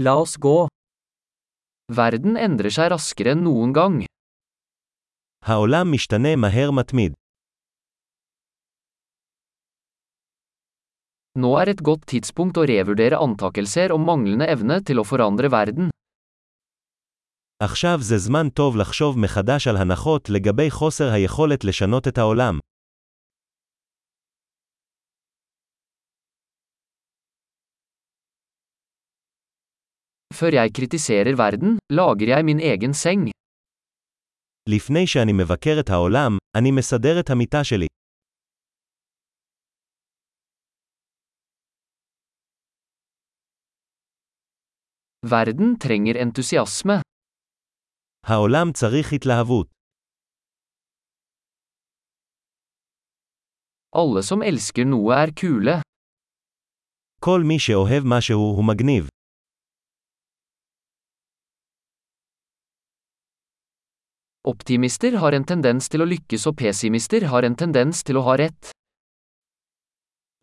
La oss gå. Verden endrer seg raskere enn noen gang. העולם משתנה מהר מתמיד. Nå er et godt tidspunkt å revurdere antakelser om manglende evne til å forandre verden. עכשיו זה זמן טוב לחשוב מחדש על הנחות לגבי חוסר היכולת לשנות את העולם. Før jeg kritiserer verden, lager jeg min egen seng. לפני שאני מבקר את העולם, אני מסדר את המיטה שלי. Verden trenger entusiasme. העולם צריך התלהבות. Alle som elsker noe er kule. כל מי שאוהב משהו הוא מגניב. Optimister har en tendens til å lykkes og pessimister har en tendens til å ha rett.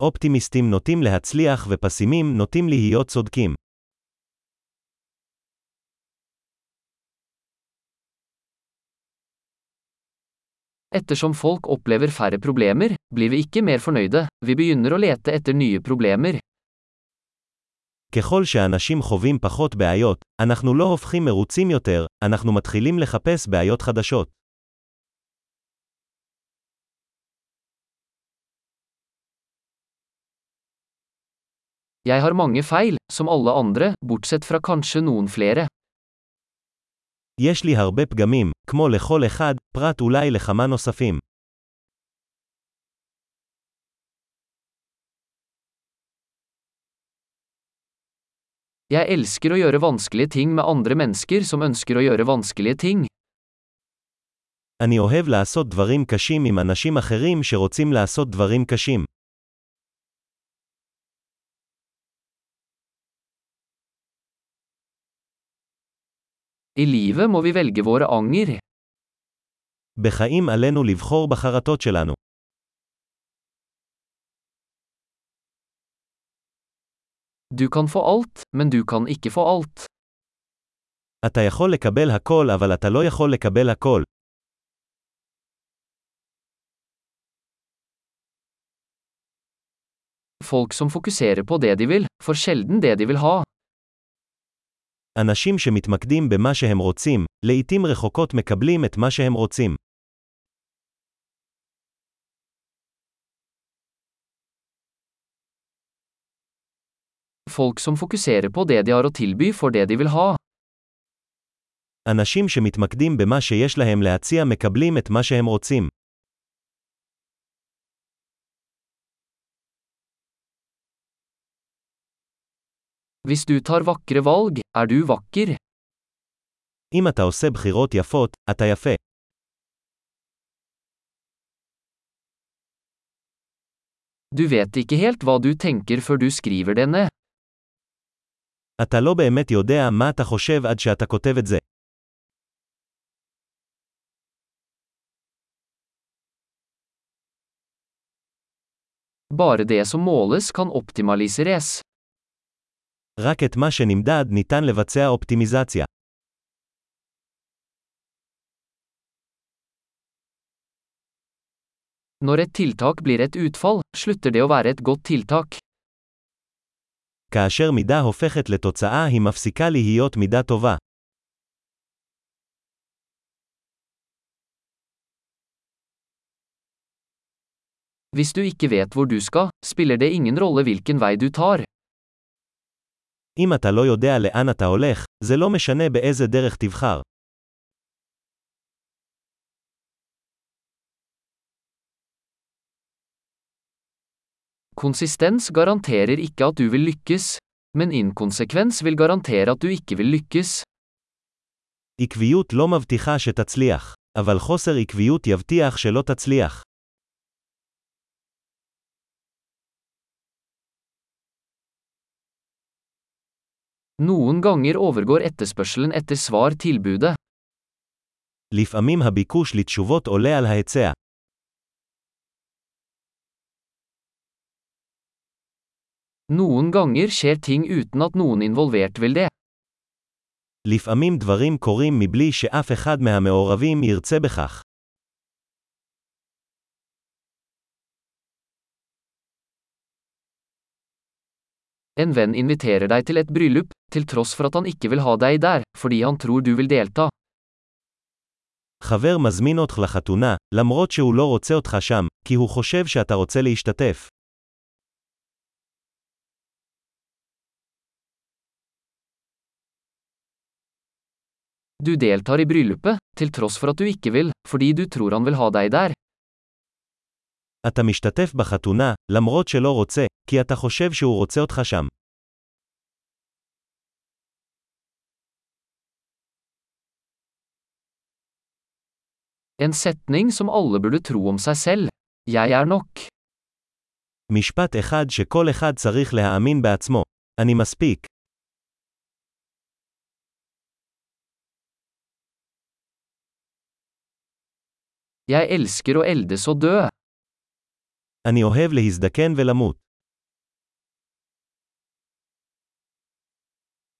אופטימיסטים נוטים להצליח ופסימים נוטים להיות צודקים. Ettersom folk opplever færre problemer, blir vi ikke mer fornøyde, vi begynner å lete etter nye problemer. ככל שאנשים חווים פחות בעיות, אנחנו לא הופכים מרוצים יותר, אנחנו מתחילים לחפש בעיות חדשות. Jeg har mange feil, som alle andre, bortsett fra kanskje noen flere. יש לי הרבה פגמים, כמו לכל אחד, פרט אולי לכמה נוספים. Jeg elsker å gjøre vanskelige ting med andre mennesker som ønsker å gjøre vanskelige ting. אני אוהב לעשות דברים קשים עם אנשים אחרים שרוצים לעשות דברים קשים. I livet må vi velge våre anger. בחיים עלינו לבחור בחרטות שלנו. Du kan få alt, men du kan ikke få alt. אתה יכול לקבל הכל אבל אתה לא יכול לקבל הכל. Folk som fokuserer på det de vil, får sjelden det de vil ha. אנשים שמתמקדים במה שהם רוצים, לעתים רחוקות מקבלים את מה שהם רוצים. Folk som fokuserer på det de har å tilby, får det de vil ha. אנשים שמתמקדים במה שיש להם להציע מקבלים את מה שהם רוצים. Hvis du tar vakre valg, er du vakker. אם אתה עושה בחירות יפות, אתה יפה. Du vet ikke helt hva du tenker før du skriver det ned. אתה לא באמת יודע מה אתה חושב עד שאתה כותב את זה. Bare det som måles kan optimaliseres. רק את מה שנמדד ניתן לבצע אופטימיזציה. Når et tiltak blir et utfall, slutter det å være et godt tiltak. כאשר מידה הופכת לתוצאה היא מפסיקה להיות מידה טובה. Hvis du ikke vet hvor du skal, spiller det ingen rolle hvilken vei du tar. אם אתה לא יודע לאן אתה הולך, זה לא משנה באיזה דרך תבחר. Konsistens garanterer ikke at du vil lykkes, men inkonsekvens vil garantere at du ikke vil lykkes. עקביות לא מבטיחה שתצליח, אבל חוסר עקביות יבטיח שלא תצליח. Noen ganger overgår etterspørselen etter svar tilbudet. לפעמים הביקוש לתשובות עולה על ההיצע. Noen ganger skjer ting uten at noen involvert vil det. לפעמים דברים קורים מבלי שאף אחד מהמעורבים ירצה בכך. En venn inviterer deg til et bryllup, til tross for at han ikke vil ha deg der, fordi han tror du vil delta. חבר מזמין אותך לחתונה, למרות שהוא לא רוצה אותך שם, כי הוא חושב שאתה רוצה להשתתף. Du deltar i bryllupet, til tross for at du ikke vil, fordi du tror han vil ha deg der. אתה משתתף בחתונה, למרות שלא רוצה, כי אתה חושב שהוא רוצה אותך שם. En setning som alle burde tro om seg selv. Jeg er nok. משפט אחד שכל אחד צריך להאמין בעצמו. אני מספיק. Jeg elsker å eldes og dø. אני אוהב להזדקן ולמות.